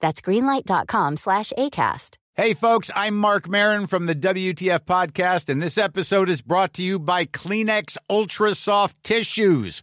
That's greenlight.com slash ACAST. Hey, folks, I'm Mark Marin from the WTF Podcast, and this episode is brought to you by Kleenex Ultra Soft Tissues,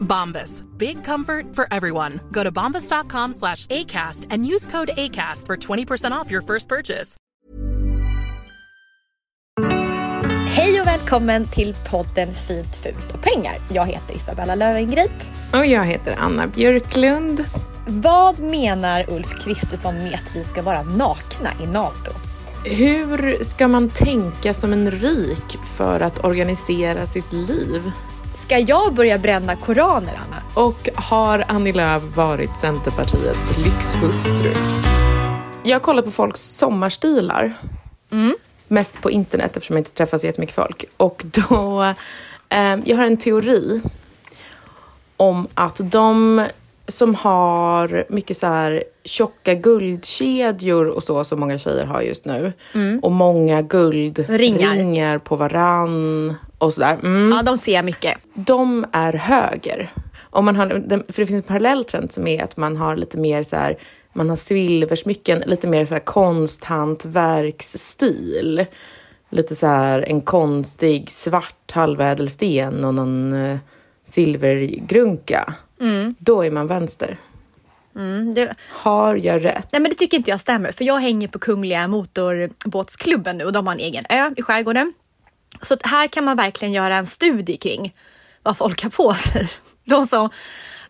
Bombas. Big comfort for everyone. Go to bombas.com slash ACAST and use code ACAST for 20% off your first purchase. Hej och välkommen till podden Fint, fult och pengar. Jag heter Isabella Löwengrip. Och jag heter Anna Björklund. Vad menar Ulf Kristersson med att vi ska vara nakna i NATO? Hur ska man tänka som en rik för att organisera sitt liv? Ska jag börja bränna koraner, Anna? Och har Annie Lööf varit Centerpartiets lyxhustru? Jag har kollat på folks sommarstilar. Mest på internet eftersom jag inte träffar så jättemycket folk. Och då, eh, jag har en teori om att de som har mycket så här tjocka guldkedjor och så som många tjejer har just nu och många guldringar Ringar. på varann och sådär. Mm Ja, de ser jag mycket. de är höger. Om man har, för det finns en parallell trend som är att man har lite mer så här, man har silversmycken, lite mer så här konsthantverksstil. Lite så här en konstig svart halvädelsten och någon eh, silvergrunka. Då är man vänster. Mm, det, Har jag rätt? nej, men det tycker inte jag stämmer, för jag hänger på Kungliga Motorbåtsklubben nu och de har en egen ö i skärgården. Så här kan man verkligen göra en studie kring vad folk har på sig. De, som,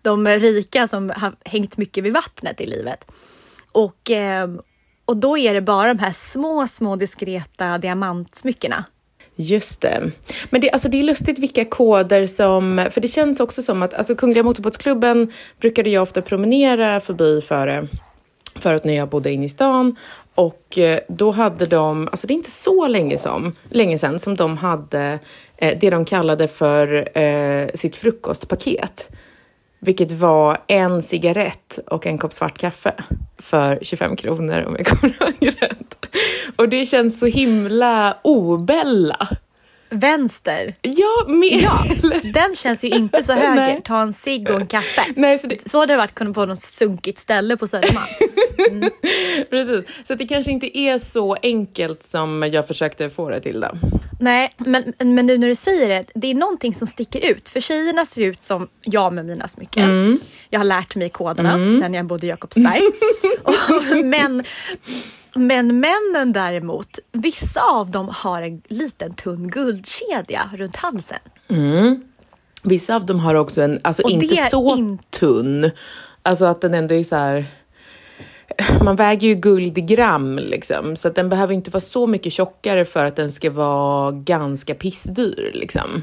de rika som har hängt mycket vid vattnet i livet. Och, ehm, och då är det bara de här små, små diskreta diamantsmyckena. Just det. Men det, alltså det är lustigt vilka koder som... För det känns också som att alltså Kungliga Motorbåtsklubben brukade jag ofta promenera förbi före, förut när jag bodde inne i stan. Och eh, då hade de, alltså det är inte så länge, som, länge sedan som de hade eh, det de kallade för eh, sitt frukostpaket. Vilket var en cigarett och en kopp svart kaffe för 25 kronor om jag kommer ihåg rätt. Och det känns så himla obella. Vänster, Ja, med... Ja, den känns ju inte så höger. Nej. Ta en cigg och en kaffe. Nej, så det, Så hade det varit på något sunkigt ställe på Södermalm. precis. Så det kanske inte är så enkelt som jag försökte få det till. Då. Nej, men, men nu när du säger det, det är någonting som sticker ut. För tjejerna ser ut som jag med mina smycken. Jag har lärt mig koderna sen jag bodde i Jakobsberg. Och, men, men männen däremot, vissa av dem har en liten tunn guldkedja runt halsen. Vissa av dem har också en, alltså Och inte så in- tunn. Alltså att den ändå är så här... Man väger ju guld i gram liksom, så att den behöver inte vara så mycket tjockare för att den ska vara ganska pissdyr liksom.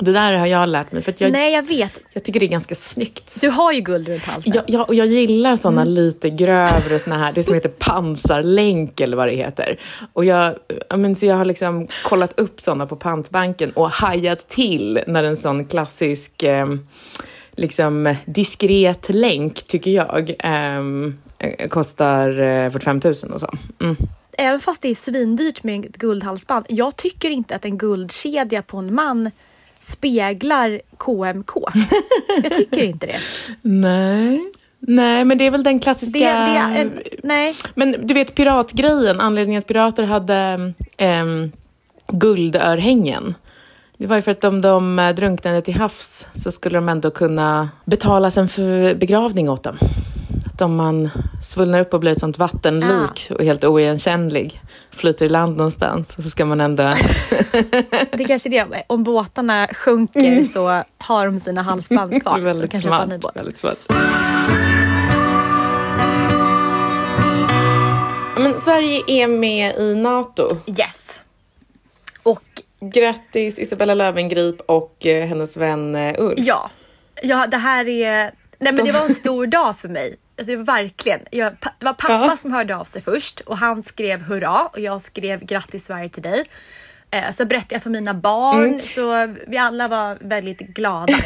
Det där har jag lärt mig för jag, Nej, jag vet. jag tycker det är ganska snyggt. Du har ju guld runt halsen. Ja, ja, och jag gillar såna lite grövre såna här, det som heter pansarlänk eller vad det heter. Och jag, ja, men, så jag har liksom kollat upp såna på pantbanken och hajat till när en sån klassisk eh, liksom diskret länk, tycker jag, ehm, eh, kostar eh, 45 000 och så. Mm. Även fast det är svindyrt med ett guldhalsband. Jag tycker inte att en guldkedja på en man speglar KMK. Jag tycker inte det. Nej. Nej, men det är väl den klassiska... det, det en- nej. Men du vet piratgrejen, anledningen att pirater hade um, guldörhängen. Det var ju för att om de eh, drunknade till havs så skulle de ändå kunna betala en för begravning åt dem. Att om man svullnar upp och blir ett sånt vattenlik och är helt oigenkännlig, flyter i land någonstans, så ska man ändå... Det är kanske är det. Om båtarna sjunker så har de sina halsband kvar. så väldigt en ny smart. båt. Väldigt smart. Men Sverige är med i NATO. Yes. Och Grattis Isabella Löwengrip och eh, hennes vän eh, Ulf. ja, ja, det här är... Nej men det var en stor dag för mig. Alltså, verkligen. Jag, det var pappa Ja. som hörde av sig först och han skrev hurra och jag skrev grattis Sverige till dig. Eh, så berättade jag för mina barn Mm. så vi alla var väldigt glada.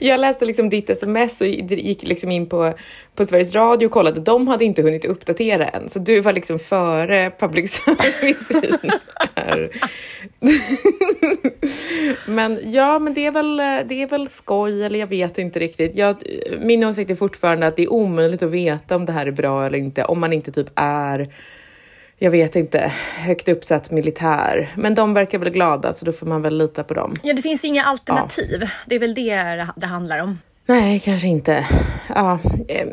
Jag läste liksom ditt sms och gick liksom in på, på Sveriges Radio och kollade. De hade inte hunnit uppdatera än, så du var liksom före public service i den här. Men ja, men det är, väl, det är väl skoj, eller jag vet inte riktigt. Jag, min åsikt är fortfarande att det är omöjligt att veta om det här är bra eller inte, om man inte typ är jag vet inte, högt uppsatt militär. Men de verkar väl glada, så då får man väl lita på dem. Ja, det finns ju inga alternativ. Det är väl det det handlar om. Nej, kanske inte. Ja, eh,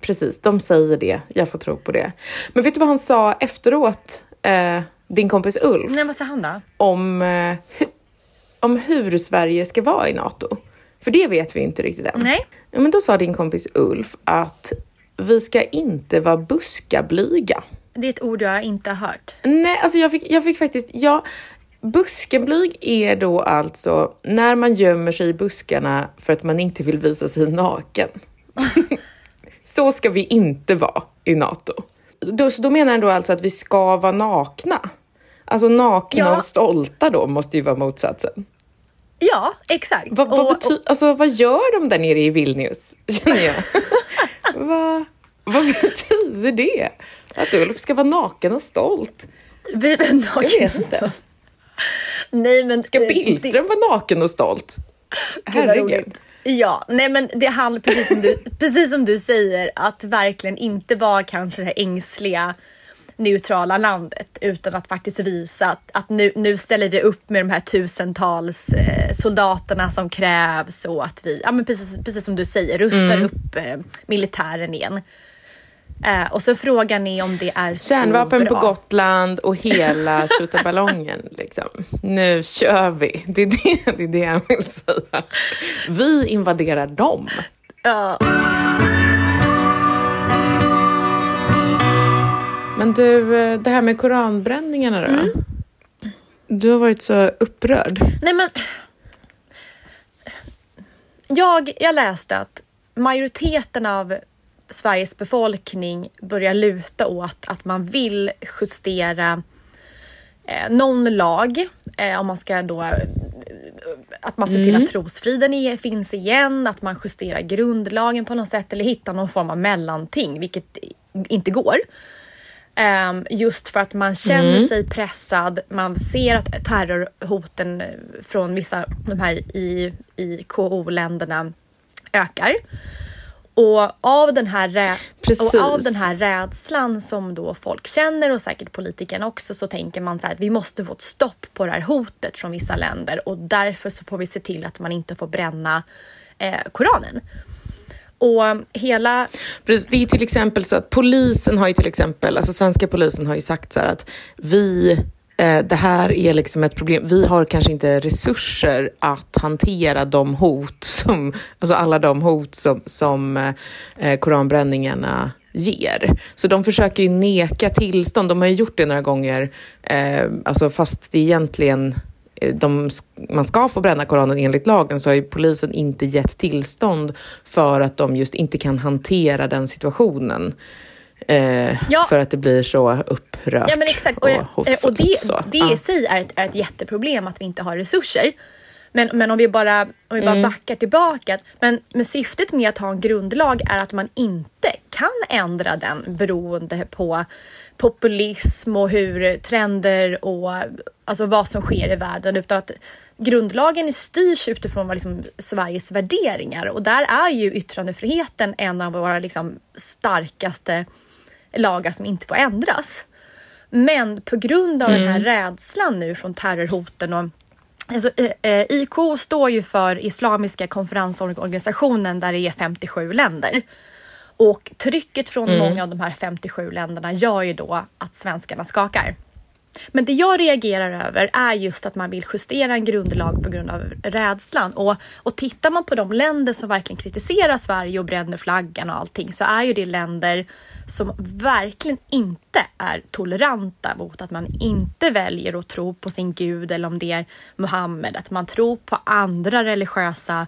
precis. De säger det. Jag får tro på det. Men vet du vad han sa efteråt, eh, din kompis Ulf, Nej, vad sa han då? om, eh, hu- om hur Sverige ska vara i NATO? För det vet vi inte riktigt än. Nej. Ja, men då sa din kompis Ulf att vi ska inte vara buskablyga. Det är ett ord jag inte har hört. Nej, alltså jag fick, jag fick faktiskt, ja, buskenblyg är då alltså när man gömmer sig i buskarna för att man inte vill visa sig naken. så ska vi inte vara i NATO. Då, så då menar han då alltså att vi ska vara nakna. Alltså nakna Ja. och stolta då måste ju vara motsatsen. Ja, exakt. Vad, vad, Och- bety- alltså, vad gör de där nere i Vilnius, känner jag? vad, vad betyder det? Att Ulf ska vara naken och stolt? Jag vet inte. Nej, men... Ska Billström vara naken och stolt? Herregud. Ja, nej men det handlar precis som, du, precis som du säger att verkligen inte vara kanske det här ängsliga neutrala landet utan att faktiskt visa att, att nu, nu ställer vi upp med de här tusentals eh, soldaterna som krävs och att vi, ja men precis, precis som du säger, rustar upp eh, militären igen. Eh, och så frågan är om det är så Kärnvapen på bra. Gotland och hela tjottaballongen. Liksom. Nu kör vi. Det är det, det är det jag vill säga. Vi invaderar dem. Ja. Men du, eh, det här med koranbränningarna då? Mm. Du har varit så upprörd. Nej men. Jag, jag läste att majoriteten av Sveriges befolkning börjar luta åt att man vill justera eh, någon lag. Eh, om man ska då eh, att man ser till att trosfriden är, finns igen, att man justerar grundlagen på något sätt eller hittar någon form av mellanting, vilket inte går. Ehm, just för att man känner sig pressad, man ser att terrorhoten eh, från vissa de här i, i KO-länderna ökar. Och av, den här rä- Precis. och av den här rädslan som då folk känner och säkert politikerna också så tänker man så här att vi måste få ett stopp på det här hotet från vissa länder och därför så får vi se till att man inte får bränna eh, Koranen. Och hela Precis, det är till exempel så att polisen har ju till exempel, alltså svenska polisen har ju sagt så här att vi, eh, det här är liksom ett problem, vi har kanske inte resurser att hantera de hot som, alltså alla de hot som, som eh, eh koranbränningarna ger. Så de försöker ju neka tillstånd, de har ju gjort det några gånger, eh, alltså fast det egentligen de, man ska få bränna Koranen enligt lagen så har ju polisen inte gett tillstånd för att de just inte kan hantera den situationen. Eh, Ja. För att det blir så upprört Ja men exakt. och, Och, och, hotfullt. det, så. det Ja. i sig är ett, är ett jätteproblem att vi inte har resurser. Men, men om vi bara, om vi bara mm. backar tillbaka. Men, men syftet med att ha en grundlag är att man inte kan ändra den beroende på populism och hur trender och alltså vad som sker i världen. Utan att grundlagen styrs utifrån vad liksom Sveriges värderingar och där är ju yttrandefriheten en av våra liksom starkaste lagar som inte får ändras. Men på grund av mm. den här mm. rädslan nu från terrorhoten och Alltså, eh, eh IK står ju för Islamiska konferensorganisationen där det är 57 länder. Och trycket från mm. många av de här 57 länderna gör ju då att svenskarna skakar. Men det jag reagerar över är just att man vill justera en grundlag på grund av rädslan. Och, och tittar man på de länder som verkligen kritiserar Sverige och bränner flaggan och allting så är ju det länder som verkligen inte är toleranta mot att man inte väljer att tro på sin gud eller om det är Muhammed, att man tror på andra religiösa,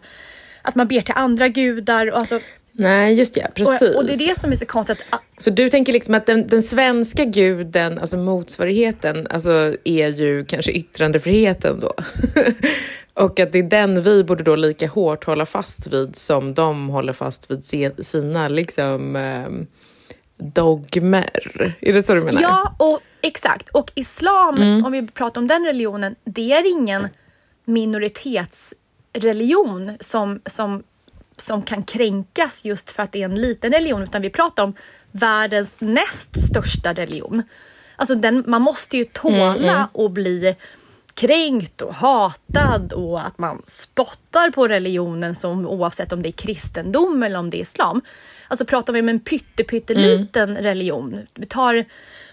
att man ber till andra gudar. Och alltså, Nej, just ja, precis. Och, och, det är det som är så konstigt. Så du tänker liksom att den, den svenska guden, alltså motsvarigheten, alltså är ju kanske yttrandefriheten då? och att det är den vi borde då lika hårt hålla fast vid som de håller fast vid sina liksom eh, dogmer. Är det så du menar? Ja, och exakt. Och islam, mm. om vi pratar om den religionen, det är ingen minoritetsreligion som, som som kan kränkas just för att det är en liten religion, utan vi pratar om världens näst största religion. Alltså den, man måste ju tåla mm, mm. och bli kränkt och hatad och att man spottar på religionen som oavsett om det är kristendom eller om det är islam. Alltså pratar vi om en pytteliten mm. religion. Vi tar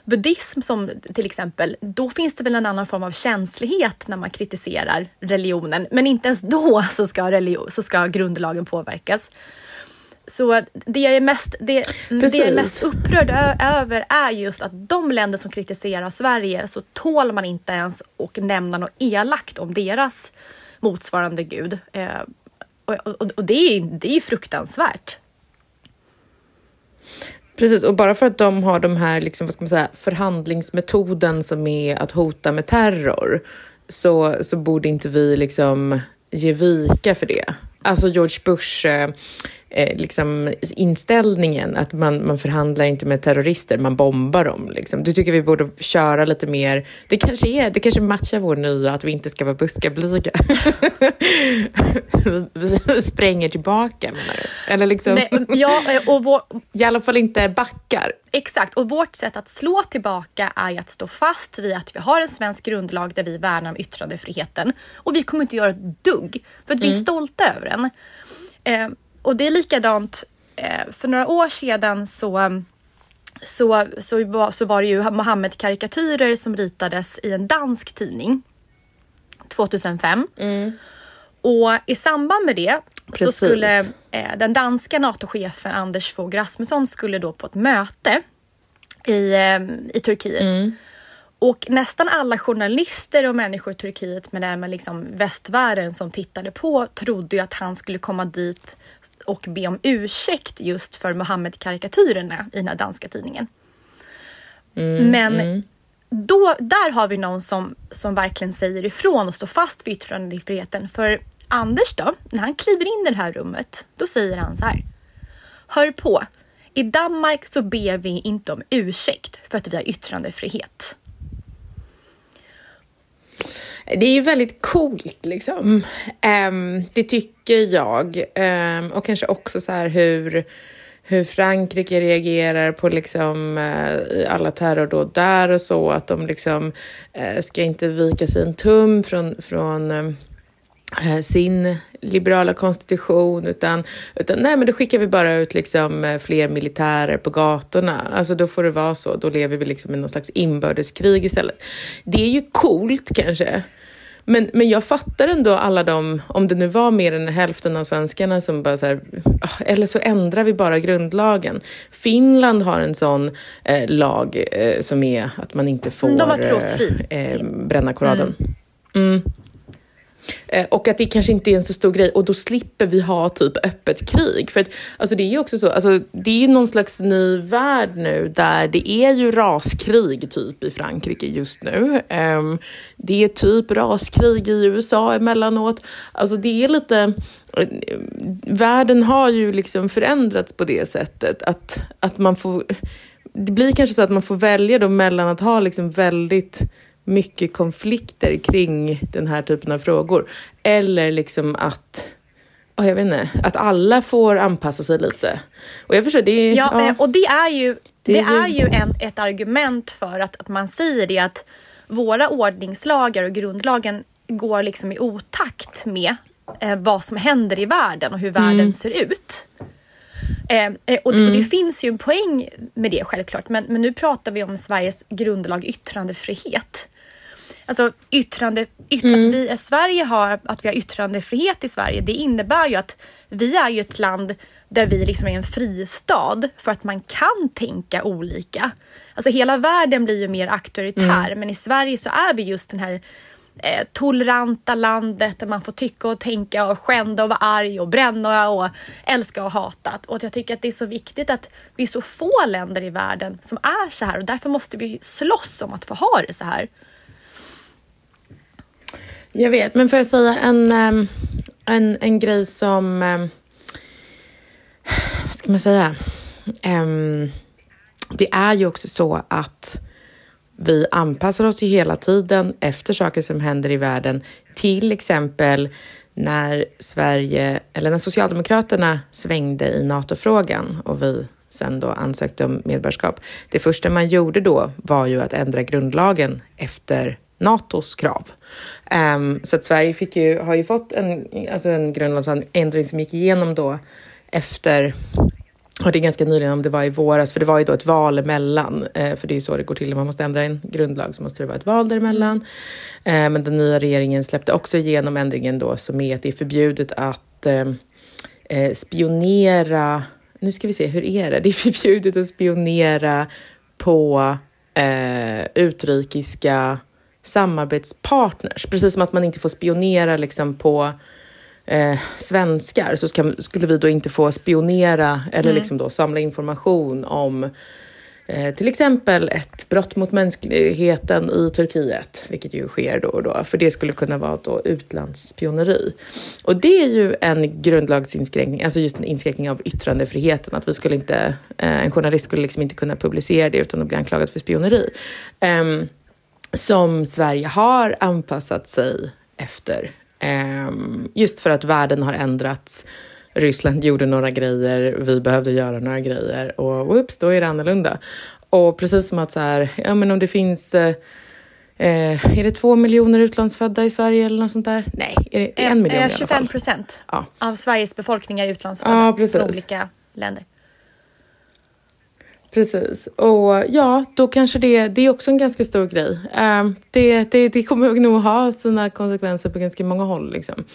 buddhism som till exempel, då finns det väl en annan form av känslighet när man kritiserar religionen. Men inte ens då så ska, religion, så ska grundlagen påverkas. Så det jag är mest, det, det jag är mest upprörd över är just att de länder som kritiserar Sverige så tål man inte ens att nämna något elakt om deras motsvarande gud. Eh, och, och, och, det, är, det är fruktansvärt. Precis, och bara för att de har de här liksom, vad ska man säga, förhandlingsmetoden som är att hota med terror så, så borde inte vi liksom ge vika för det. Alltså George Bush eh, eh, eh, liksom inställningen att man, man förhandlar inte med terrorister, man bombar dem. Liksom. Du tycker vi borde köra lite mer, det kanske är, det kanske matchar vår nya att vi inte ska vara buskablyga. vi, spränger tillbaka menar du? Eller liksom, Nej, ja, och vår... I alla fall inte backar. Exakt, och vårt sätt att slå tillbaka är att stå fast vid att vi har en svensk grundlag där vi värnar om yttrandefriheten. Och vi kommer inte göra ett dugg, för att vi är mm. stolta över den. Eh, och det är likadant, eh, för några år sedan så så, så, var, så var det ju Mohammed-karikatyrer som ritades i en dansk tidning 2005. Mm. Och i samband med det Precis. så skulle eh, den danska NATO-chefen Anders Fogh Rasmusson skulle då på ett möte i, eh, i Turkiet. Mm. Och nästan alla journalister och människor i Turkiet, men även liksom västvärlden som tittade på, trodde ju att han skulle komma dit och be om ursäkt just för Mohammed-karikatyrerna i den här danska tidningen. Mm, Men mm. Då, där har vi någon som, som verkligen säger ifrån och står fast vid yttrandefriheten. För Anders då, när han kliver in i det här rummet, då säger han så här. Hör på, i Danmark så ber vi inte om ursäkt för att vi har yttrandefrihet. Det är ju väldigt coolt liksom. Um, det tycker jag. Um, och kanske också så här hur, hur Frankrike reagerar på liksom uh, alla terrordåd där och så. Att de liksom uh, ska inte vika sig en tum från, från uh, sin liberala konstitution utan, utan nej men då skickar vi bara ut liksom fler militärer på gatorna. Alltså då får det vara så, då lever vi liksom i någon slags inbördeskrig istället. Det är ju coolt kanske. Men, men jag fattar ändå alla de, om det nu var mer än hälften av svenskarna som bara så här, ah, eller så ändrar vi bara grundlagen. Finland har en sån eh, lag eh, som är att man inte får eh, eh, bränna Koranen. Mm. Mm. Eh, och att det kanske inte är en så stor grej och då slipper vi ha typ öppet krig. För att, alltså det är ju också så, alltså det är ju någon slags ny värld nu där det är ju raskrig typ i Frankrike just nu. Um, det är typ raskrig i USA emellanåt. Alltså det är lite, eh, världen har ju liksom förändrats på det sättet att, att man får, det blir kanske så att man får välja då mellan att ha liksom väldigt mycket konflikter kring den här typen av frågor. Eller liksom att, jag vet inte, att alla får anpassa sig lite. Och jag förstår, det är, ja, ja. Och det är ju, det, det är ju, en, ett argument för att, att man säger det att våra ordningslagar och grundlagen går liksom i otakt med eh, vad som händer i världen och hur världen mm. ser ut. Eh, eh och, mm. och, det mm. finns ju en poäng med det självklart, men, men nu pratar vi om Sveriges grundlag yttrandefrihet. Alltså yttrande, ytt, mm. att vi Sverige har, att vi har yttrandefrihet i Sverige, det innebär ju att vi är ju ett land där vi liksom är en fristad för att man kan tänka olika. Alltså hela världen blir ju mer auktoritär, mm. men i Sverige så är vi just den här eh, toleranta landet där man får tycka och tänka och skända och vara arg och bränna och älska och hata. Och jag tycker att det är så viktigt att vi är så få länder i världen som är så här och därför måste vi slåss om att få ha det så här. Jag vet, men får jag säga en, ehm, en, en grej som... Ehm, vad ska man säga? Ehm, det är ju också så att vi anpassar oss ju hela tiden efter saker som händer i världen. Till exempel när Sverige, eller när Socialdemokraterna svängde i NATO-frågan och vi sen då ansökte om medborgarskap. Det första man gjorde då var ju att ändra grundlagen efter NATOs krav. Um, så att Sverige fick ju, har ju fått en, alltså en grundlagsändring som gick igenom då efter och det är ganska nyligen om det var i våras, för det var ju då ett val emellan. Eh, för det är ju så det går till när man måste ändra en grundlag så måste det vara ett val däremellan. Ehm, men den nya regeringen släppte också igenom ändringen då som är att det är förbjudet att ehm, eh, spionera. Nu ska vi se, hur är det? Det är förbjudet att spionera på eh, utrikiska samarbetspartners. Precis som att man inte får spionera liksom på eh, svenskar så ska, skulle vi då inte få spionera eller mm. liksom då samla information om eh, till exempel ett brott mot mänskligheten i Turkiet, vilket ju sker då och då, för det skulle kunna vara då utlandsspioneri. Och det är ju en grundlagsinskränkning, alltså just en inskränkning av yttrandefriheten, att vi skulle inte, eh, en journalist skulle liksom inte kunna publicera det utan att bli anklagad för spioneri. Um, som Sverige har anpassat sig efter. Ehm, just för att världen har ändrats. Ryssland gjorde några grejer, vi behövde göra några grejer och whoops, då är det annorlunda. Och precis som att så här, ja men om det finns eh, eh är det två miljoner utlandsfödda i Sverige eller något sånt där? Nej, är det en eh, miljon eh, 25 procent ja. av Sveriges befolkning är utlandsfödda ja, från olika länder. Precis. Och ja, då kanske det, det är också en ganska stor grej. Um, det, det, det kommer nog ha sina konsekvenser på ganska många håll. Liksom.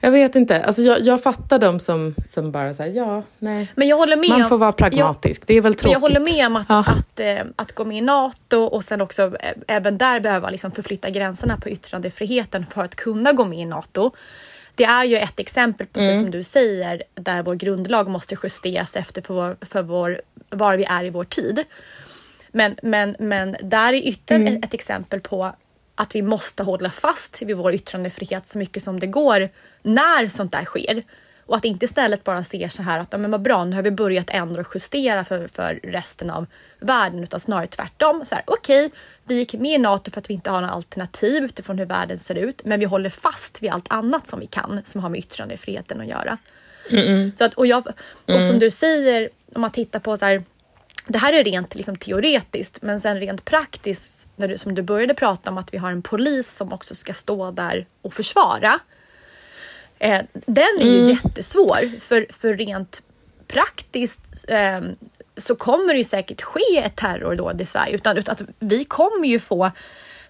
Jag vet inte. Alltså jag, jag fattar dem som, som bara säger ja, nej. Men jag håller med Man får vara pragmatisk. Jag, det är väl tråkigt. Jag håller med om att, ja. att, att, äh, att, gå med i NATO och sen också äh, även där behöva liksom förflytta gränserna på yttrandefriheten för att kunna gå med i NATO det är ju ett exempel, precis mm. som du säger, där vår grundlag måste justeras efter för, vår, för vår, var vi är i vår tid. Men, men, men där är ytterligare mm. ett, ett exempel på att vi måste hålla fast vid vår yttrandefrihet så mycket som det går när sånt där sker. Och att inte istället bara se så här att ja, men vad bra, nu har vi börjat ändra och justera för, för resten av världen, utan snarare tvärtom. Så här, okej, okay, vi gick med i NATO för att vi inte har några alternativ utifrån hur världen ser ut, men vi håller fast vid allt annat som vi kan som har med yttrandefriheten att göra. Mm Så att, och, jag, och som du säger, om man tittar på så här, det här är rent liksom, teoretiskt, men sen rent praktiskt, när du, som du började prata om att vi har en polis som också ska stå där och försvara. Eh, den är ju mm. jättesvår, för, för rent praktiskt eh, så kommer det ju säkert ske ett terrordåd i Sverige. Utan, utan att vi kommer ju få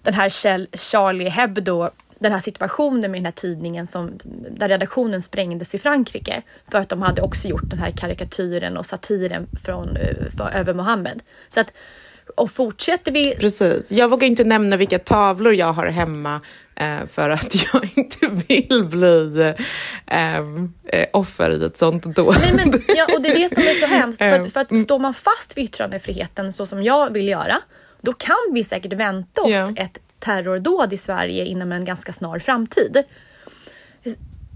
den här Charlie Hebdo, den här situationen med den här tidningen som, där redaktionen sprängdes i Frankrike för att de hade också gjort den här karikatyren och satiren från, eh, för, över Mohammed. Så att, och fortsätter vi... Precis. Jag vågar inte nämna vilka tavlor jag har hemma för att jag inte vill bli eh, eh, offer i ett sånt dåd. Nej, men, ja, och det är det som är så hemskt. För, Mm. för att står man fast vid yttrandefriheten så som jag vill göra, då kan vi säkert vänta oss Ja. ett terrordåd i Sverige inom en ganska snar framtid.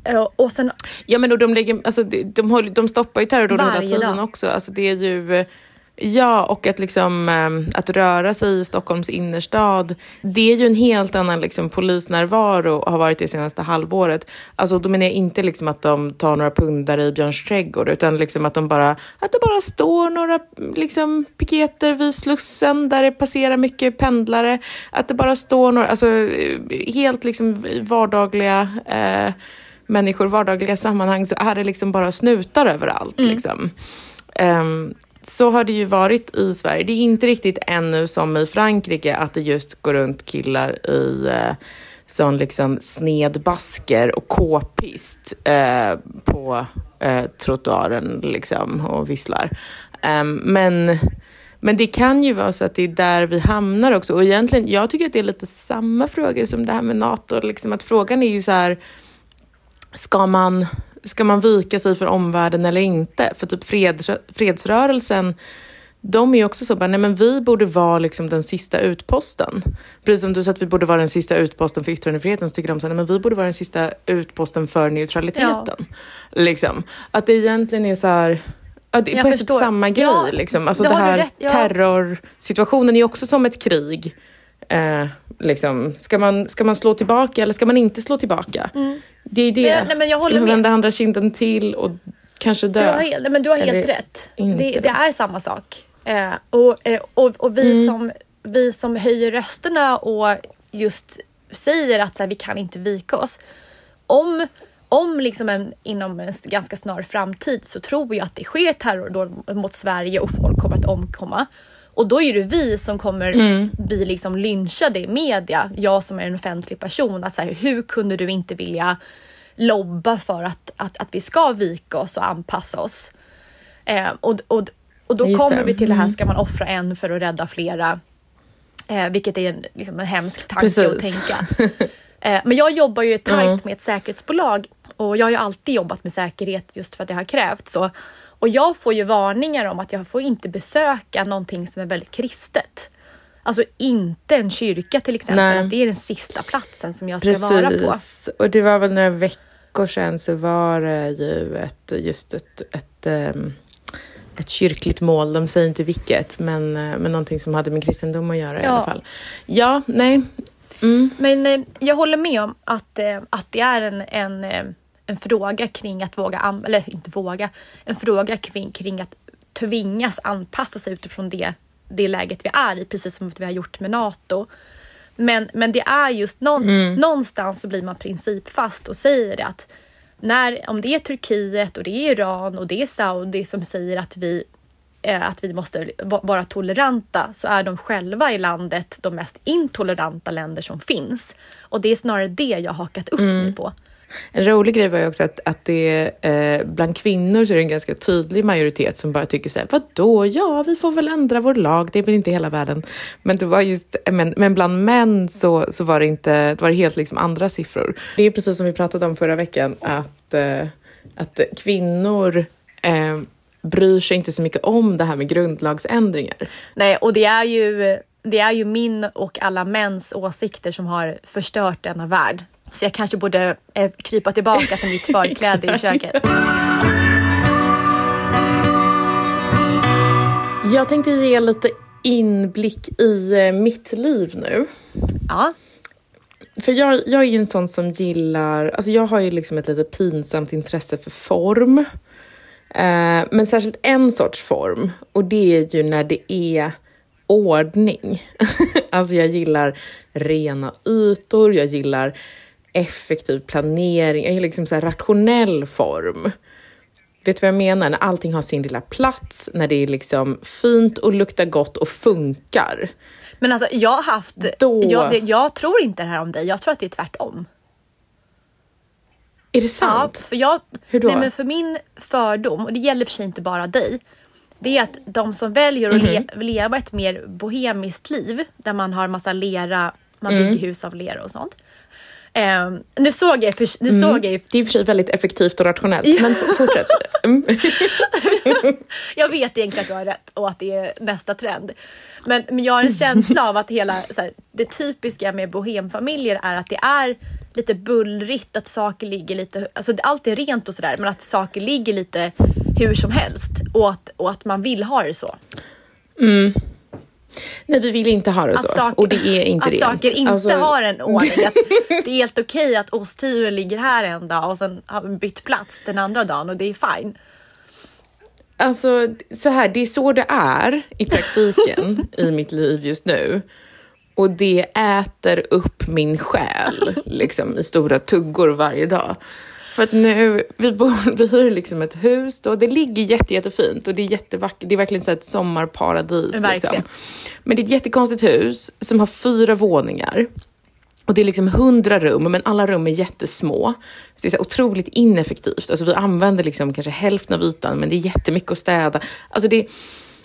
Eh, Och sen, Ja men och de, lägger, alltså, de, de, de stoppar ju terrordåden hela tiden dag. också. Alltså, det är ju... Ja, och att, liksom, eh, att röra sig i Stockholms innerstad, det är ju en helt annan liksom, polisnärvaro och har varit det senaste halvåret. Alltså, då menar jag inte liksom, att de tar några pundare i Björns trädgård, utan liksom, att, de bara, att det bara står några liksom, piketer vid Slussen där det passerar mycket pendlare. Att det bara står några, alltså helt liksom, vardagliga eh, människor, vardagliga sammanhang, så är det liksom bara snutar överallt. Liksom. Ehm, så har det ju varit i Sverige. Det är inte riktigt ännu som i Frankrike att det just går runt killar i eh, sån liksom snedbasker och k-pist eh, på eh, trottoaren liksom och visslar. Um, men, men det kan ju vara så att det är där vi hamnar också. Och egentligen, jag tycker att det är lite samma fråga som det här med NATO. Liksom att frågan är ju så här, ska man, ska man vika sig för omvärlden eller inte? För typ freds, fredsrörelsen, de är ju också så bara, nej men vi borde vara liksom den sista utposten. Precis som du sa att vi borde vara den sista utposten för yttrandefriheten, så tycker de så nej men vi borde vara den sista utposten för neutraliteten. Liksom. Att det egentligen är så här, ja, det är på ett samma grej. Ja, liksom. Alltså det det här rätt, ja. terrorsituationen är också som ett krig. Eh, liksom. ska, man, ska man slå tillbaka eller ska man inte slå tillbaka? Det är det. Nej, men jag ska man med. vända andra kinden till och kanske dö? Du har helt, nej, men du har helt rätt. Det, det. är samma sak. Eh, och, eh, och, och vi, Mm. som, vi som höjer rösterna och just säger att så här, vi kan inte vika oss. Om, om liksom en, inom en ganska snar framtid så tror jag att det sker terror mot Sverige och folk kommer att omkomma. Och då är det vi som kommer Mm. bli liksom lynchade i media. Jag som är en offentlig person. Att så här, hur kunde du inte vilja lobba för att, att, att vi ska vika oss och anpassa oss? Eh, och, och, och då Just kommer det. vi till det här, Mm. ska man offra en för att rädda flera? Eh, vilket är en, liksom en hemsk tanke att Precis. tänka. Eh, men jag jobbar ju tajt Mm. med ett säkerhetsbolag och jag har ju alltid jobbat med säkerhet just för att det har krävts så. Och jag får ju varningar om att jag får inte besöka någonting som är väldigt kristet. Alltså inte en kyrka till exempel, Nej. att det är den sista platsen som jag ska vara på. Precis. Och det var väl några veckor sedan så var det ju ett, just ett, ett, ehm, ett kyrkligt mål. De säger inte vilket, men, eh, men någonting som hade med kristendom att göra i Ja. alla fall. Ja, nej. Mm. Men eh, jag håller med om att, eh, att det är en, en, en fråga kring att våga, eller inte våga, en fråga kring, kring att tvingas anpassa sig utifrån det, det läget vi är i, precis som vi har gjort med NATO. Men, men det är just någon, någonstans så blir man principfast och säger att när, om det är Turkiet och det är Iran och det är Saudi som säger att vi eh, att vi måste va- vara toleranta så är de själva i landet de mest intoleranta länder som finns. Och det är snarare det jag har hakat upp mig på. En rolig grej var ju också att, att det eh, bland kvinnor så är det en ganska tydlig majoritet som bara tycker så här, vadå, ja vi får väl ändra vår lag, det är väl inte hela världen. Men det var just, men, men bland män så, så var det inte, det var helt liksom andra siffror. Det är precis som vi pratade om förra veckan, att, eh, att kvinnor eh, bryr sig inte så mycket om det här med grundlagsändringar. Nej, och det är ju det är ju min och alla mäns åsikter som har förstört denna värld. Så jag kanske borde eh, krypa tillbaka till mitt förkläde i köket. Jag tänkte ge lite inblick i eh, mitt liv nu. Ja, För jag, jag är ju en sån som gillar, alltså jag har ju liksom ett lite pinsamt intresse för form. Eh, men särskilt en sorts form och det är ju när det är ordning. alltså jag gillar rena ytor, jag gillar effektiv planering, gillar liksom så rationell form. Vet du vad jag menar? När allting har sin lilla plats, när det är liksom fint och luktar gott och funkar. men alltså jag har haft... Då- Jag, det, jag tror inte det här om dig, jag tror att det är tvärtom. Är det sant? Ja, för jag, Hur då? Nej, men för min fördom, och det gäller för sig inte bara dig, det är att de som väljer att le, Mhm. leva ett mer bohemiskt liv, där man har massa lera, man Mm. bygger hus av lera och sånt. Eh, nu såg jag, för, nu Mm. såg jag ju Det är i och för sig väldigt effektivt och rationellt, men fortsätt. Mm. Jag vet egentligen att du har rätt och att det är nästa trend. Men, men jag har en känsla av att hela här, det typiska med bohemfamiljer är att det är lite bullrigt, att saker ligger lite, alltså allt är rent och sådär, men att saker ligger lite hur som helst och att, och att man vill ha det så. Nej, vi vill inte ha det Att så. saker, och det är inte att rent. saker inte Alltså, har en ordning. Att det är helt okej att osthyveln ligger här en dag och sen har vi bytt plats den andra dagen och det är fine. Alltså, så här, det är så det är i praktiken i mitt liv just nu. Och det äter upp min själ liksom, i stora tuggor varje dag. För att nu, vi bor, vi hyr liksom ett hus då, det ligger jätte, jättefint och det är jättevackert, det är verkligen så ett sommarparadis. Liksom. Men det är ett jättekonstigt hus som har fyra våningar. Och det är liksom hundra rum, men alla rum är jättesmå. Så det är så otroligt ineffektivt. Alltså vi använder liksom kanske hälften av ytan, men det är jättemycket att städa. Alltså det,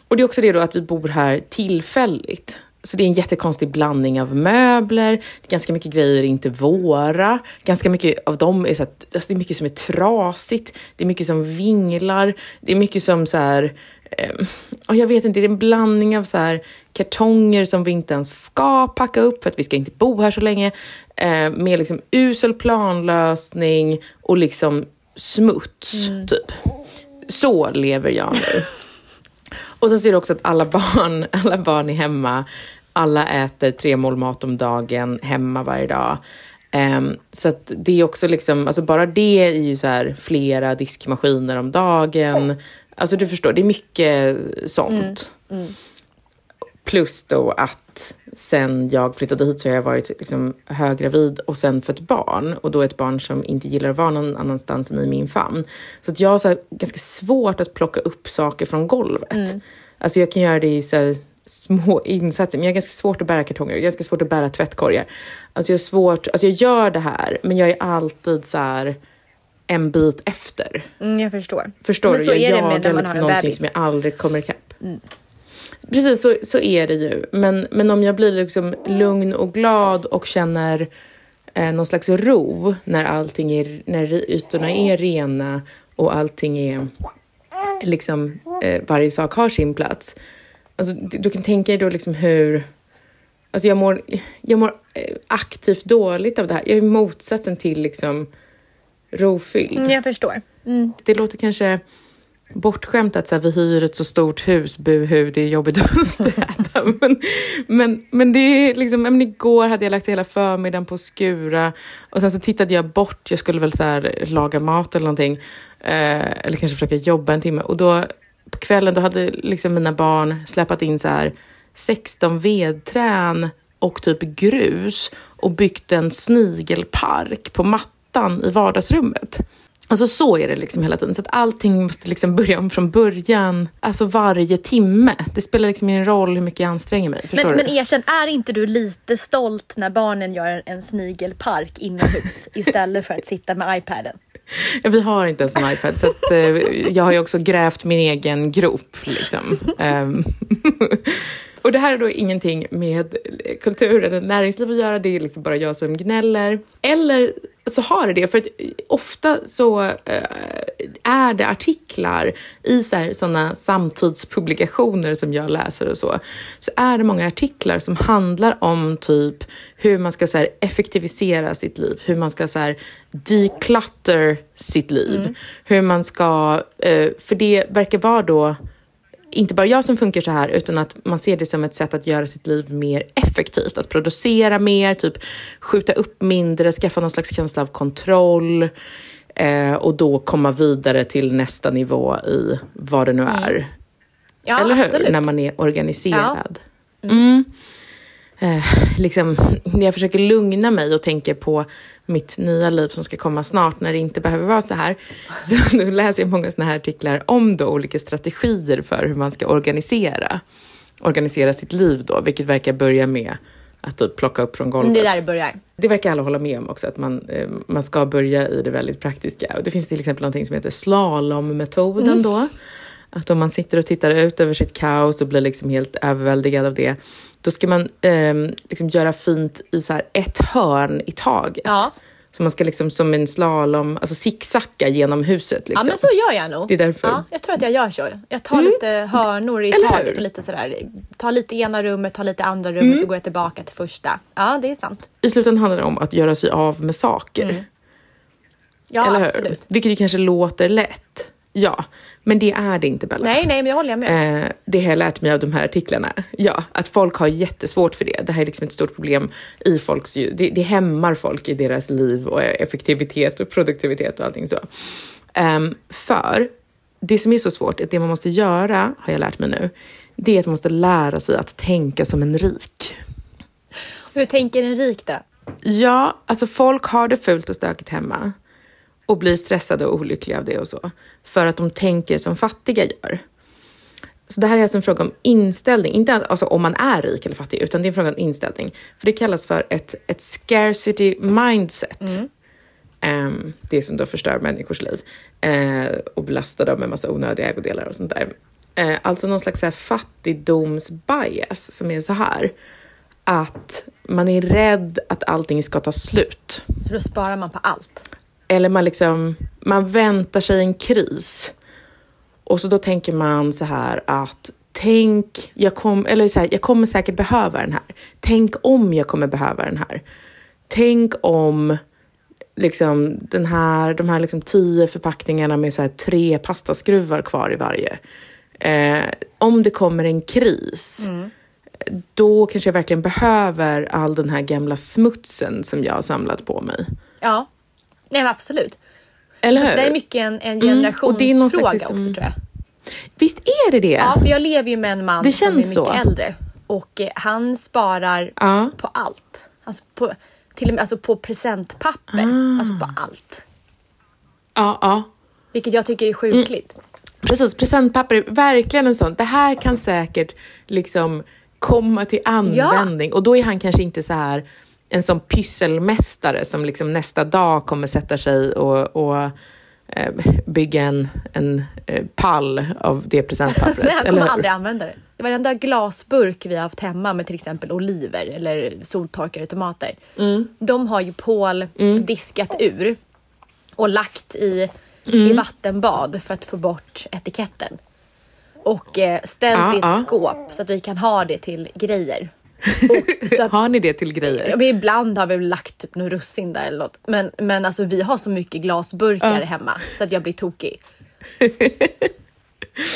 och det är också det då att vi bor här tillfälligt. Så det är en jättekonstig blandning av möbler, det är ganska mycket grejer inte våra. Ganska mycket av dem är så att, alltså det är mycket som är trasigt, det är mycket som vinglar, det är mycket som så här, eh, jag vet inte, det är en blandning av så här kartonger som vi inte ens ska packa upp för att vi ska inte bo här så länge, eh, med liksom usel planlösning och liksom smuts, typ. Så lever jag nu. Och sen så är det också att alla barn, alla barn är hemma. Alla äter tre mål mat om dagen hemma varje dag. Ehm, så att det är också liksom, alltså bara det är ju så här flera diskmaskiner om dagen. Alltså du förstår, det är mycket sånt. Plus då att sen jag flyttade hit så har jag varit liksom höggravid och sen fött barn. Och då ett barn som inte gillar att vara någon annanstans än i min famn. Så att jag har ganska svårt att plocka upp saker från golvet. Alltså jag kan göra det i så här små insatser, men jag har ganska svårt att bära kartonger, jag har ganska svårt att bära tvättkorgar. Alltså jag, har svårt, alltså jag gör det här, men jag är alltid så här en bit efter. Mm, jag förstår. Förstår Men du? så jag är det jagar med när man liksom en någonting bebis. som jag aldrig kommer ikapp. Precis, så, så är det ju. Men, men om jag blir liksom lugn och glad och känner eh, någon slags ro när allting är, när ytorna är rena och allting är liksom, eh, varje sak har sin plats. Alltså, du, du kan tänka dig då liksom hur, alltså jag mår, jag mår eh, aktivt dåligt av det här. Jag är motsatsen till liksom rofylld Mm, jag förstår. Mm. det låter kanske bortskämt att så här, vi hyr ett så stort hus, buhu, det är jobbigt att städa. men, men, men det är liksom, men igår hade jag lagt hela förmiddagen på att skura och sen så tittade jag bort, jag skulle väl så här, laga mat eller någonting, eh, eller kanske försöka jobba en timme och då på kvällen då hade liksom mina barn släpat in så här 16 vedträn och typ grus och byggt en snigelpark på mattan i vardagsrummet. Alltså så är det liksom hela tiden. Så att allting måste liksom börja om från början. Alltså varje timme. Det spelar liksom ingen roll hur mycket jag anstränger mig. Men, du? men erkänn, är inte du lite stolt när barnen gör en, en snigelpark inomhus istället för att sitta med iPaden? Ja, vi har inte ens en iPad, så att, eh, jag har ju också grävt min egen grop. Liksom. Ehm, och det här är då ingenting med kultur eller näringsliv att göra, det är liksom bara jag som gnäller. Eller så har det det, för att ofta så eh, är det artiklar i såna samtidspublikationer som jag läser och så, så är det många artiklar som handlar om typ hur man ska så här, effektivisera sitt liv, hur man ska så här, declutter sitt liv, hur man ska, eh, för det verkar vara då inte bara jag som funkar så här, utan att man ser det som ett sätt att göra sitt liv mer effektivt. Att producera mer, typ skjuta upp mindre, skaffa någon slags känsla av kontroll eh, och då komma vidare till nästa nivå i vad det nu är. Ja, Eller hur? absolut. När man är organiserad. Mm. Eh, liksom, när jag försöker lugna mig och tänker på mitt nya liv som ska komma snart när det inte behöver vara så här. Så nu läser jag många såna här artiklar om då olika strategier för hur man ska organisera, organisera sitt liv då, vilket verkar börja med att typ plocka upp från golvet. Det är där det börjar. Det verkar alla hålla med om också, att man, eh, man ska börja i det väldigt praktiska. Och det finns till exempel någonting som heter slalommetoden då. att om man sitter och tittar ut över sitt kaos och blir liksom helt överväldigad av det, då ska man eh, liksom göra fint i så ett hörn i taget. Ja. Så man ska liksom som en slalom, alltså zigzacka genom huset. Liksom. Ja men så gör jag nog. Det är därför. Ja, jag tror att jag gör så. Jag tar lite hörnor i Eller taget hur? och lite sådär. Tar lite ena rummet, tar lite andra rummet så går jag tillbaka till första. Ja det är sant. I slutändan handlar det om att göra sig av med saker. Ja eller hur? absolut. Vilket ju kanske låter lätt. Ja, men det är det inte Bella. Nej nej men jag håller med. Eh, det har jag lärt mig av de här artiklarna. Ja, att folk har jättesvårt för det. Det här är liksom ett stort problem i folks... Det, det hämmar folk i deras liv och effektivitet och produktivitet och allting så. Ehm, för det som är så svårt, är att det man måste göra, har jag lärt mig nu, det är att man måste lära sig att tänka som en rik. Hur tänker en rik då? Ja, alltså folk har det fult och stökigt hemma och blir stressade och olyckliga av det och så. För att de tänker som fattiga gör. Så det här är alltså en fråga om inställning, inte alltså om man är rik eller fattig, utan det är en fråga om inställning. För det kallas för ett, ett scarcity mindset. Ehm, det som då förstör människors liv eh, och belastar dem med massa onödiga ägodelar och sånt där. Eh, alltså någon slags här fattigdomsbias som är så här att man är rädd att allting ska ta slut. Så då sparar man på allt. Eller man liksom, man väntar sig en kris. Och så då tänker man så här att tänk, jag, kom, eller så här, jag kommer säkert behöva den här. Tänk om jag kommer behöva den här. Tänk om liksom, den här, de här liksom tio förpackningarna med så här tre pastaskruvar kvar i varje. Eh, om det kommer en kris, då kanske jag verkligen behöver all den här gamla smutsen som jag har samlat på mig. Ja. Nej men absolut. Eller hur? det är mycket en, en Mm, generationsfråga slags liksom- också tror jag. Visst är det det? Ja, för jag lever ju med en man Det som är mycket så. äldre och eh, han sparar Ja. på allt. Alltså på, till och med alltså på presentpapper. Ah. Alltså på allt. ja, ja. Vilket jag tycker är sjukligt. Precis, presentpapper är verkligen en sån. Det här kan säkert liksom komma till användning. Och då är han kanske inte så här en sån pysselmästare som liksom nästa dag kommer sätta sig och, och eh, bygga en, en eh, pall av det presentpappret. Han eller kommer hur? aldrig använda det. Varenda glasburk vi har haft hemma med till exempel oliver eller soltorkade tomater. Mm. De har ju Paul diskat ur och lagt i, Mm. i vattenbad för att få bort etiketten. Och eh, ställt Ja, i ett ja. skåp så att vi kan ha det till grejer. Att, Har ni det till grejer? Ja, ibland har vi lagt typ något russin där eller något. Men, men alltså vi har så mycket glasburkar hemma så att jag blir tokig.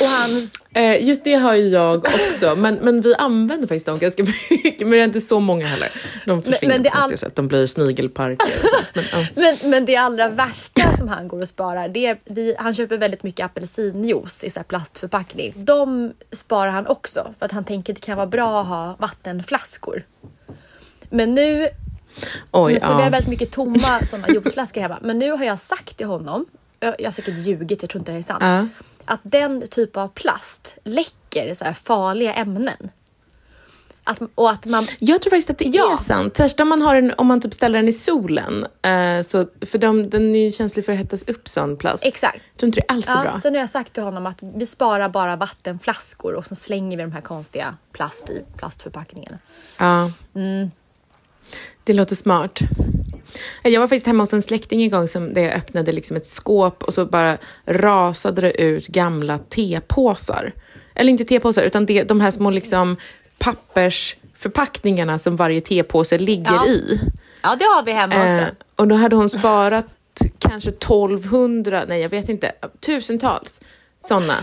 Och hans Eh, just det har ju jag också, men, men vi använder faktiskt dem ganska mycket. Men vi har inte så många heller. De försvinner men det på all- sätt. De blir snigelparker och sånt. Men, ja. Men, men det allra värsta som han går och sparar, det är, vi, han köper väldigt mycket apelsinjuice i så här plastförpackning. De sparar han också för att han tänker att det kan vara bra att ha vattenflaskor. Men nu, Oj, men så ja. vi har väldigt mycket tomma sådana juiceflaskor hemma. Men nu har jag sagt till honom, jag, jag har säkert ljugit, jag tror inte det är sant, Ja. Att den typ av plast läcker så farliga ämnen. Att, och att man Jag tror faktiskt att det Ja. är sant. Särskilt om man, har den, om man typ ställer den i solen. Eh, så, för de, den är ju känslig för att hettas upp sån plast. Exakt. Jag tror inte det är alls så bra. Ja, så nu har jag sagt till honom att vi sparar bara vattenflaskor och så slänger vi de här konstiga plast i plastförpackningarna. Ja. Mm. Det låter smart. Jag var faktiskt hemma hos en släkting en gång som där jag öppnade liksom ett skåp och så bara rasade det ut gamla tepåsar. Eller inte tepåsar, utan det, de här små liksom pappersförpackningarna som varje tepåse ligger Ja. i. Ja, det har vi hemma Eh, också. och då hade hon sparat kanske 1200, nej jag vet inte, tusentals sådana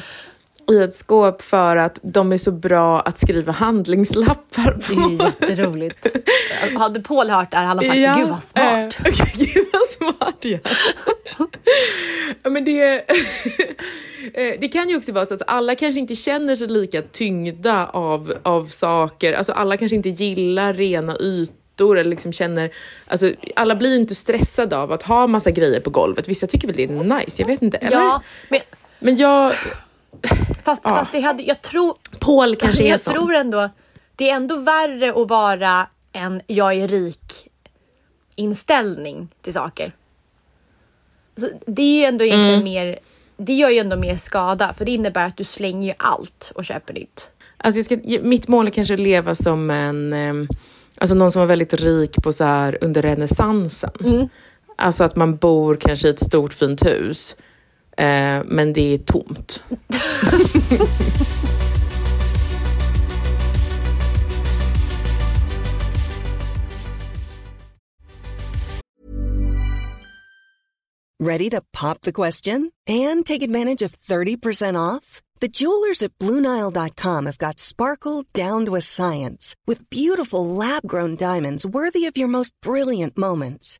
i ett skåp för att de är så bra att skriva handlingslappar Det är på. ju jätteroligt. Hade Paul hört det här, han sagt Ja, gud vad smart. eh, gud vad smart, ja. ja men det, eh, det kan ju också vara så att alla kanske inte känner sig lika tyngda av, av saker. Alltså alla kanske inte gillar rena ytor eller liksom känner, alltså alla blir inte stressade av att ha massa grejer på golvet. Vissa tycker väl det är nice, jag vet inte. Eller? Ja, men Men jag, fast, Ja. fast det hade, jag tror, Paul kanske är jag sån. tror ändå, det är ändå värre att vara en jag är rik inställning till saker. Så det är ju ändå egentligen Mm. mer det gör ju ändå mer skada för det innebär att du slänger ju allt och köper nytt. Alltså jag ska, mitt mål är kanske att leva som en, alltså någon som var väldigt rik på så här under renässansen. Mm. Alltså att man bor kanske i ett stort fint hus, eh, men det är tomt. Ready to pop the question and take advantage of 30% off? The jewelers at BlueNile.com have got sparkle down to a science with beautiful lab grown diamonds worthy of your most brilliant moments.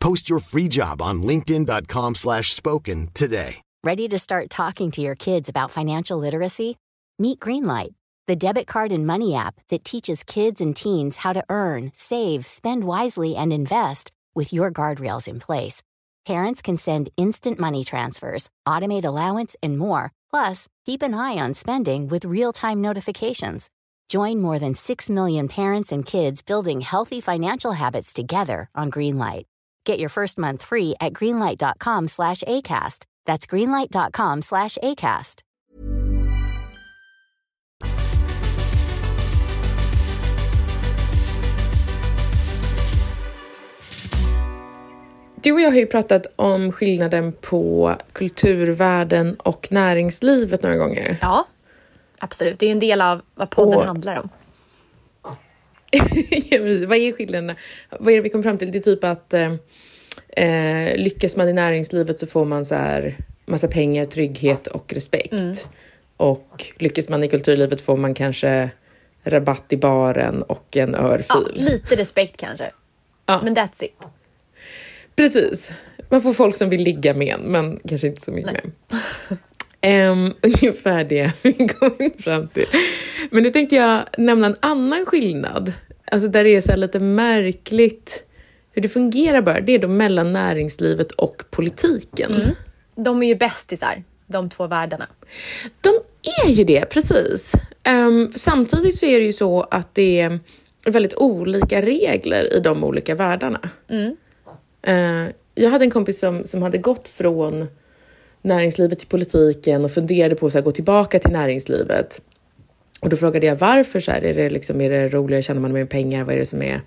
Post your free job on linkedin.com/spoken slash spoken today. Ready to start talking to your kids about financial literacy? Meet Greenlight, the debit card and money app that teaches kids and teens how to earn, save, spend wisely, and invest with your guardrails in place. Parents can send instant money transfers, automate allowance, and more. Plus, keep an eye on spending with real time notifications. Join more than 6 million parents and kids building healthy financial habits together on Greenlight. Get your first month free at greenlight.com slash ACAST. That's greenlight.com slash ACAST. Du och jag har ju pratat om skillnaden på kulturvärlden och näringslivet några gånger. Ja, absolut. Det är en del av vad podden Och- handlar om. Ja. Vad är skillnaderna? Vad är det vi kom fram till? Det är typ att eh, eh, lyckas man i näringslivet så får man så här massa pengar, trygghet och respekt. Mm. Och lyckas man i kulturlivet får man kanske rabatt i baren och en Ja, örfil. lite respekt kanske. Ja. Men that's it. Precis. Man får folk som vill ligga med en, men kanske inte så mycket Nej. med. Um, ungefär det vi kom fram till. Men nu tänkte jag nämna en annan skillnad. Alltså där det är så här lite märkligt hur det fungerar bara. Det är då mellan näringslivet och politiken. De är ju bästisar, de två världarna. De är ju det, precis. Ehm, samtidigt så är det ju så att det är väldigt olika regler i de olika världarna. Eh, jag hade en kompis som, som hade gått från näringslivet till politiken och funderade på att gå tillbaka till näringslivet. Och då frågade jag varför, så här, är, det liksom, är det roligare, tjänar man mer pengar, vad är det som är?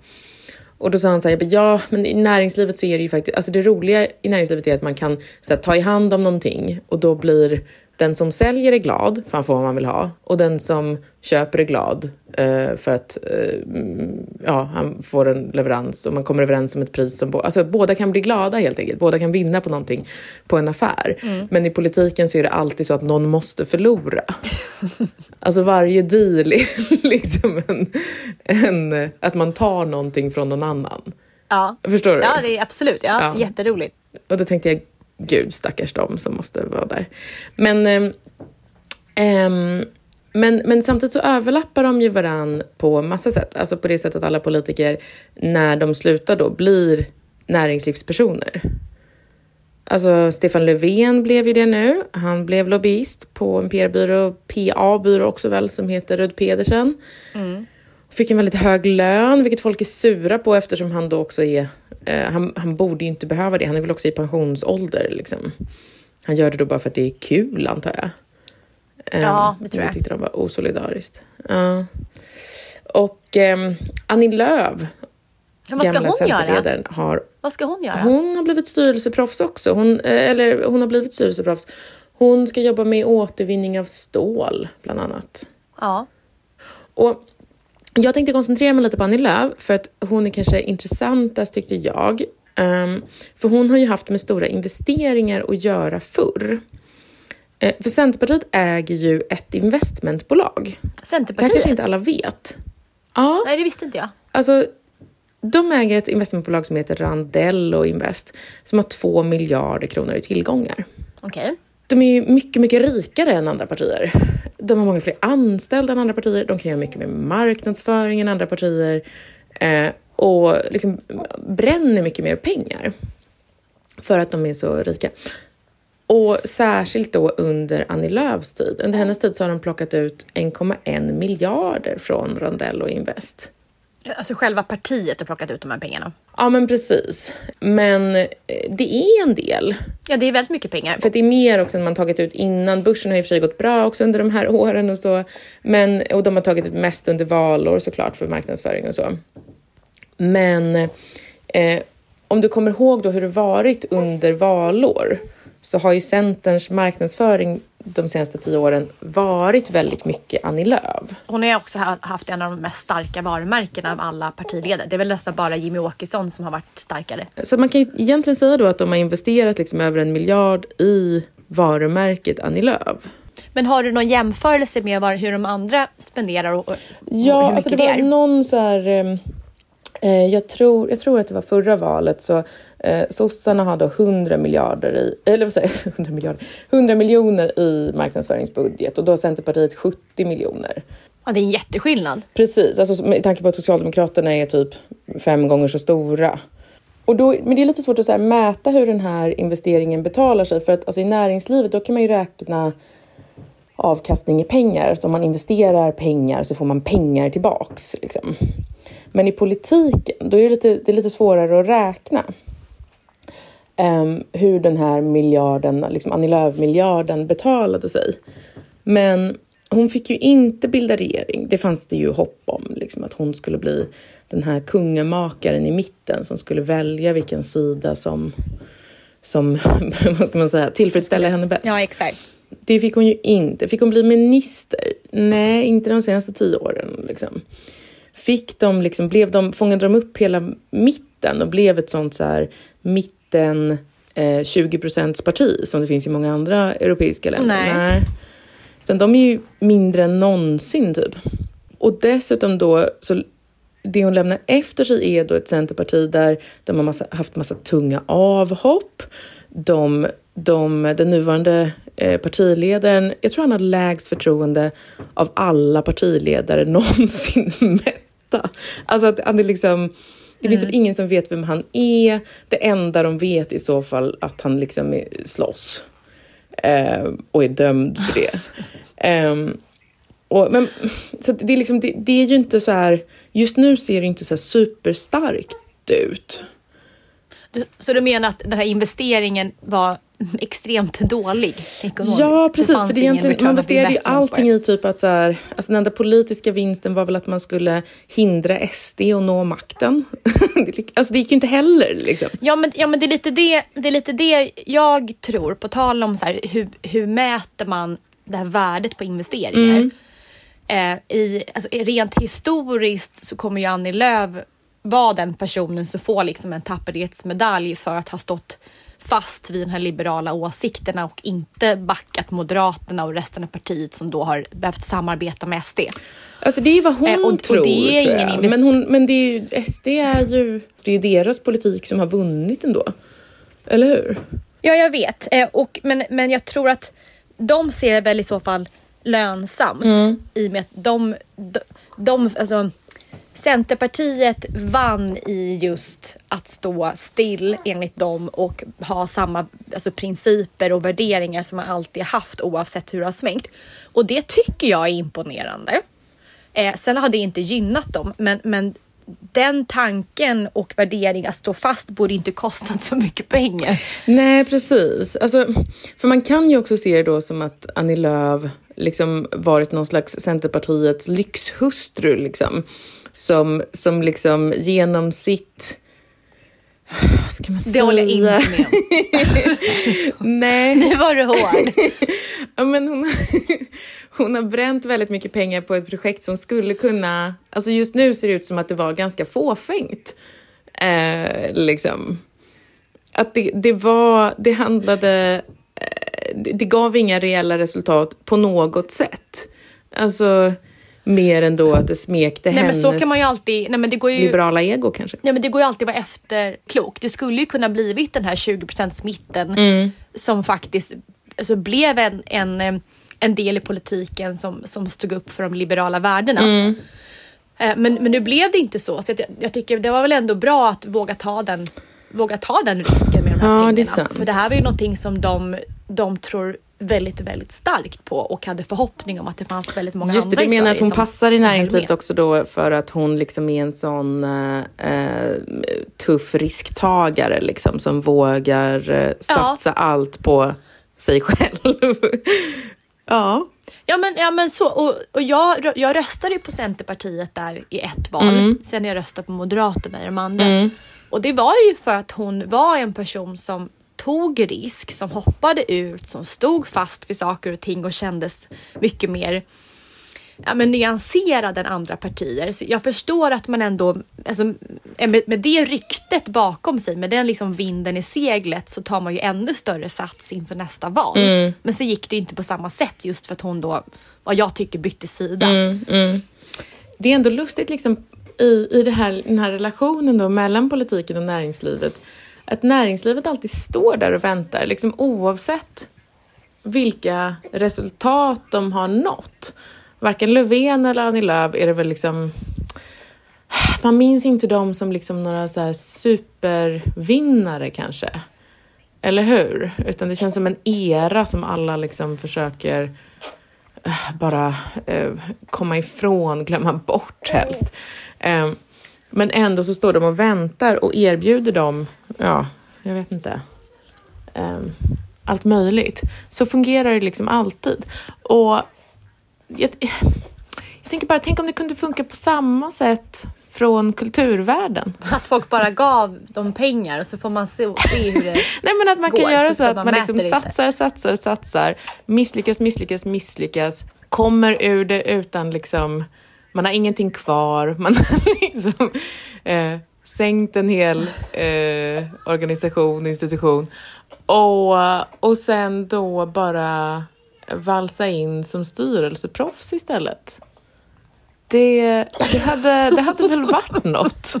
Och då sa han så här, ja men i näringslivet så är det ju faktiskt, alltså det roliga i näringslivet är att man kan så här, ta i hand om någonting och då blir den som säljer är glad för han får vad man vill ha och den som köper är glad eh, för att eh, mm, ja, han får en leverans och man kommer överens om ett pris som bo- alltså, båda kan bli glada helt enkelt. Båda kan vinna på någonting på en affär. Men i politiken så är det alltid så att någon måste förlora. Alltså varje deal är liksom en, en, att man tar någonting från någon annan. Ja, Förstår du? ja det är absolut. Ja, Ja. Jätteroligt. Och då tänkte jag, gud stackars dem som måste vara där. Men, ehm, men, men samtidigt så överlappar de ju varann på massa sätt. Alltså på det sättet att alla politiker, när de slutar då, blir näringslivspersoner. Alltså Stefan Löfven blev ju det nu. Han blev lobbyist på en PR-byrå, PA-byrå också väl, som heter Rud Pedersen. Fick en väldigt hög lön, vilket folk är sura på eftersom han då också är... Eh, han, han borde ju inte behöva det. Han är väl också i pensionsålder. Liksom. Han gör det då bara för att det är kul, antar jag. Eh, Ja, det tror och jag. tyckte de var osolidariskt. Ja. Och eh, Annie Lööf, Men vad ska gamla hon göra? har Vad ska hon göra? hon har blivit styrelseproffs också. Hon, eh, eller hon har blivit styrelseproffs. Hon ska jobba med återvinning av stål, bland annat. Ja. Och jag tänkte koncentrera mig lite på Annie Lööf för att hon är kanske intressantast tyckte jag. Ehm, för hon har ju haft med stora investeringar att göra förr. Eh, för Centerpartiet äger ju ett investmentbolag. Det Centerpartiet? kanske inte alla vet. Ja, Nej, det visste inte jag. alltså de äger ett investmentbolag som heter Randello Invest som har två miljarder kronor i tillgångar. Okej. De är ju mycket, mycket rikare än andra partier. De har många fler anställda än andra partier. De kan göra mycket mer marknadsföring än andra partier eh, och liksom bränner mycket mer pengar för att de är så rika. Och särskilt då under Annie Lööfs tid. Under hennes tid så har de plockat ut 1,1 miljarder från Randello Invest. Alltså själva partiet har plockat ut de här pengarna. Ja, men precis. Men eh, det är en del. Ja, det är väldigt mycket pengar. För det är mer också än man tagit ut innan. Börsen har i och för sig gått bra också under de här åren och så. Men, och de har tagit ut mest under valår såklart för marknadsföring och så. Men eh, om du kommer ihåg då hur det varit under valår så har ju Centerns marknadsföring de senaste tio åren varit väldigt mycket Annie Lööf. Hon har också ha- haft en av de mest starka varumärkena av alla partiledare. Det är väl nästan bara Jimmy Åkesson som har varit starkare. Så man kan egentligen säga då att de har investerat liksom över en miljard i varumärket Annie Lööf. Men har du någon jämförelse med var, hur de andra spenderar och, och Ja, hur mycket alltså det det var är? någon så här... Eh, jag, tror, jag tror att det var förra valet så eh, sossarna hade 100 miljarder i, eller vad säger jag, 100 miljarder, 100 miljoner i marknadsföringsbudget och då har Centerpartiet 70 miljoner. Ja, det är en jätteskillnad. Precis, alltså med tanke på att Socialdemokraterna är typ fem gånger så stora. Och då, men det är lite svårt att så här mäta hur den här investeringen betalar sig för att alltså, i näringslivet då kan man ju räkna avkastning i pengar. Så om man investerar pengar så får man pengar tillbaks. Liksom. Men i politiken då är det lite, det är lite svårare att räkna Ehm, hur den här miljarden, liksom Annie Lööf-miljarden betalade sig. Men hon fick ju inte bilda regering. Det fanns det ju hopp om, liksom, att hon skulle bli den här kungamakaren i mitten som skulle välja vilken sida som, som vad ska man säga, tillfredsställer henne bäst. Ja, exakt. Det fick hon ju inte. Fick hon bli minister? Nej, inte de senaste tio åren. Liksom. Fick de, liksom, blev de, fångade de upp hela mitten och blev ett sånt så här mitten eh, 20 procents parti som det finns i många andra europeiska länder? Nej. Utan de är ju mindre än någonsin typ. Och dessutom då, så det hon lämnar efter sig är då ett centerparti där de har massa, haft massa tunga avhopp. De, de, den nuvarande eh, partiledaren, jag tror han har lägst förtroende av alla partiledare någonsin mätta. Alltså att han är liksom, det finns typ ingen som vet vem han är. Det enda de vet i så fall att han liksom är, slåss eh, och är dömd för det. Ehm, och, men, så det, är liksom, det, det är ju inte så här, just nu ser det inte så här superstarkt ut. Så du menar att den här investeringen var extremt dålig ekonomiskt? Ja, precis. För det egentligen, man of baserade ju allting i typ att så här, alltså den enda politiska vinsten var väl att man skulle hindra SD att nå makten. Alltså det gick ju inte heller liksom. Ja men, ja, men det, är lite det, det är lite det jag tror, på tal om så här, hur, hur mäter man det här värdet på investeringar? Eh, i, alltså, rent historiskt så kommer ju Annie Lööf vara den personen som får liksom en tapperhetsmedalj för att ha stått fast vid den här liberala åsikterna och inte backat Moderaterna och resten av partiet som då har behövt samarbeta med SD. Alltså det är vad hon Eh, och- och tror, det är tror ingen invest- Men, hon, men det är ju, SD är ju, det är deras politik som har vunnit ändå. Eller hur? Ja, jag vet. Eh, och, men, men jag tror att de ser det väl i så fall lönsamt i och med att de, de, de alltså, Centerpartiet vann i just att stå still enligt dem och ha samma alltså, principer och värderingar som man alltid haft oavsett hur det har svängt. Och det tycker jag är imponerande. Eh, sen har det inte gynnat dem, men, men den tanken och värdering att stå fast borde inte kostat så mycket pengar. Nej, precis. Alltså, för man kan ju också se det då som att Annie Lööf liksom varit någon slags Centerpartiets lyxhustru liksom. Som, som liksom genom sitt... Vad ska man säga? Det håller jag inte med om. Nej. Nu var du hård. Ja, men hon, hon har bränt väldigt mycket pengar på ett projekt som skulle kunna... Alltså just nu ser det ut som att det var ganska fåfängt. Eh, liksom. Att det, det var... Det handlade... eh, det, det gav inga reella resultat på något sätt. Alltså mer än då att det smekte Nej, hennes men så kan man ju alltid... Nej, men det går ju, liberala ego kanske. Nej, men det går ju alltid att vara efterklok. Det skulle ju kunna blivit den här 20% smitten Mm. som faktiskt alltså, blev en, en, en del i politiken som, som stod upp för de liberala värdena. Mm. Eh, Men, men nu blev det inte så. så jag, jag tycker det var väl ändå bra att våga ta den, våga ta den risken med de här Ja, pengarna. det. För det här var ju någonting som de, de tror väldigt, väldigt starkt på och hade förhoppning om att det fanns väldigt många Just det, andra du i menar att hon som- passar i näringslivet också då för att hon liksom är en sån eh, eh, tuff risktagare liksom som vågar eh, satsa allt på sig själv. ja. Ja men, ja, men så. Och, och jag, jag röstade ju på Centerpartiet där i ett val. Sen jag röstade på Moderaterna i de andra. Och det var ju för att hon var en person som tog risk, som hoppade ut, som stod fast vid saker och ting och kändes mycket mer ja, men nyanserad än andra partier. Så jag förstår att man ändå, alltså, med, med det ryktet bakom sig, med den liksom vinden i seglet så tar man ju ännu större sats inför nästa val. Men så gick det inte på samma sätt just för att hon då, vad jag tycker, bytte sida. Det är ändå lustigt liksom i, i det här, den här relationen då mellan politiken och näringslivet. Att näringslivet alltid står där och väntar, liksom oavsett vilka resultat de har nått. Varken Löfven eller Annie Lööf är det väl liksom... Man minns inte dem som liksom några så här supervinnare kanske. Eller hur? Utan det känns som en era som alla liksom försöker eh, bara eh, komma ifrån, glömma bort helst. Eh, men ändå så står de och väntar och erbjuder dem, ja, jag vet inte, eh, allt möjligt. Så fungerar det liksom alltid. Och jag, jag tänker bara, tänk om det kunde funka på samma sätt från kulturvärlden. Att folk bara gav dem pengar och så får man se, se hur det Nej men att man går, kan göra så så att man man liksom satsar, satsar, satsar, misslyckas, misslyckas, misslyckas, kommer ur det utan liksom, man har ingenting kvar, man har liksom eh, sänkt en hel eh, organisation, institution och, och sen då bara valsa in som styrelseproffs istället. Det, det, hade, det hade väl varit något.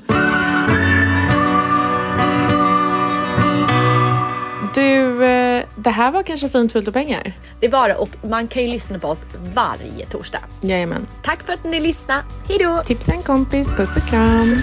Det här var kanske fint, fullt och pengar? Det var det och man kan ju lyssna på oss varje torsdag. Jajamän. Tack för att ni lyssnade. Hej då! Tipsa en kompis, puss och kram.